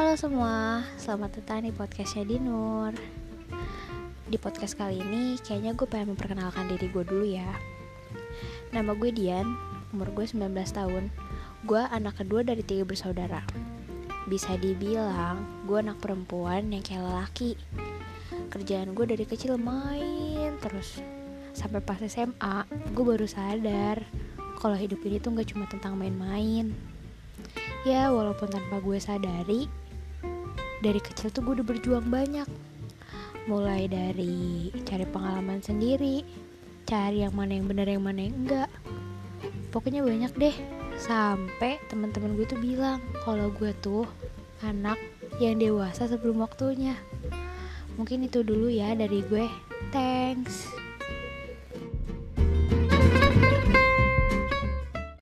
Halo semua, selamat datang di podcastnya Dinur. Di podcast kali ini, kayaknya gue pengen memperkenalkan diri gue dulu ya. Nama gue Dian, umur gue 19 tahun. Gue anak kedua dari tiga bersaudara. Bisa dibilang, gue anak perempuan yang kayak lelaki. Kerjaan gue dari kecil main terus. Sampai pas SMA, gue baru sadar kalau hidup ini tuh gak cuma tentang main-main. Ya walaupun tanpa gue sadari dari kecil tuh gue udah berjuang banyak. Mulai dari cari pengalaman sendiri cari yang mana yang benar yang mana yang enggak. Pokoknya banyak deh. Sampai teman-teman gue tuh bilang kalau gue tuh anak yang dewasa sebelum waktunya. Mungkin itu dulu ya dari gue. Thanks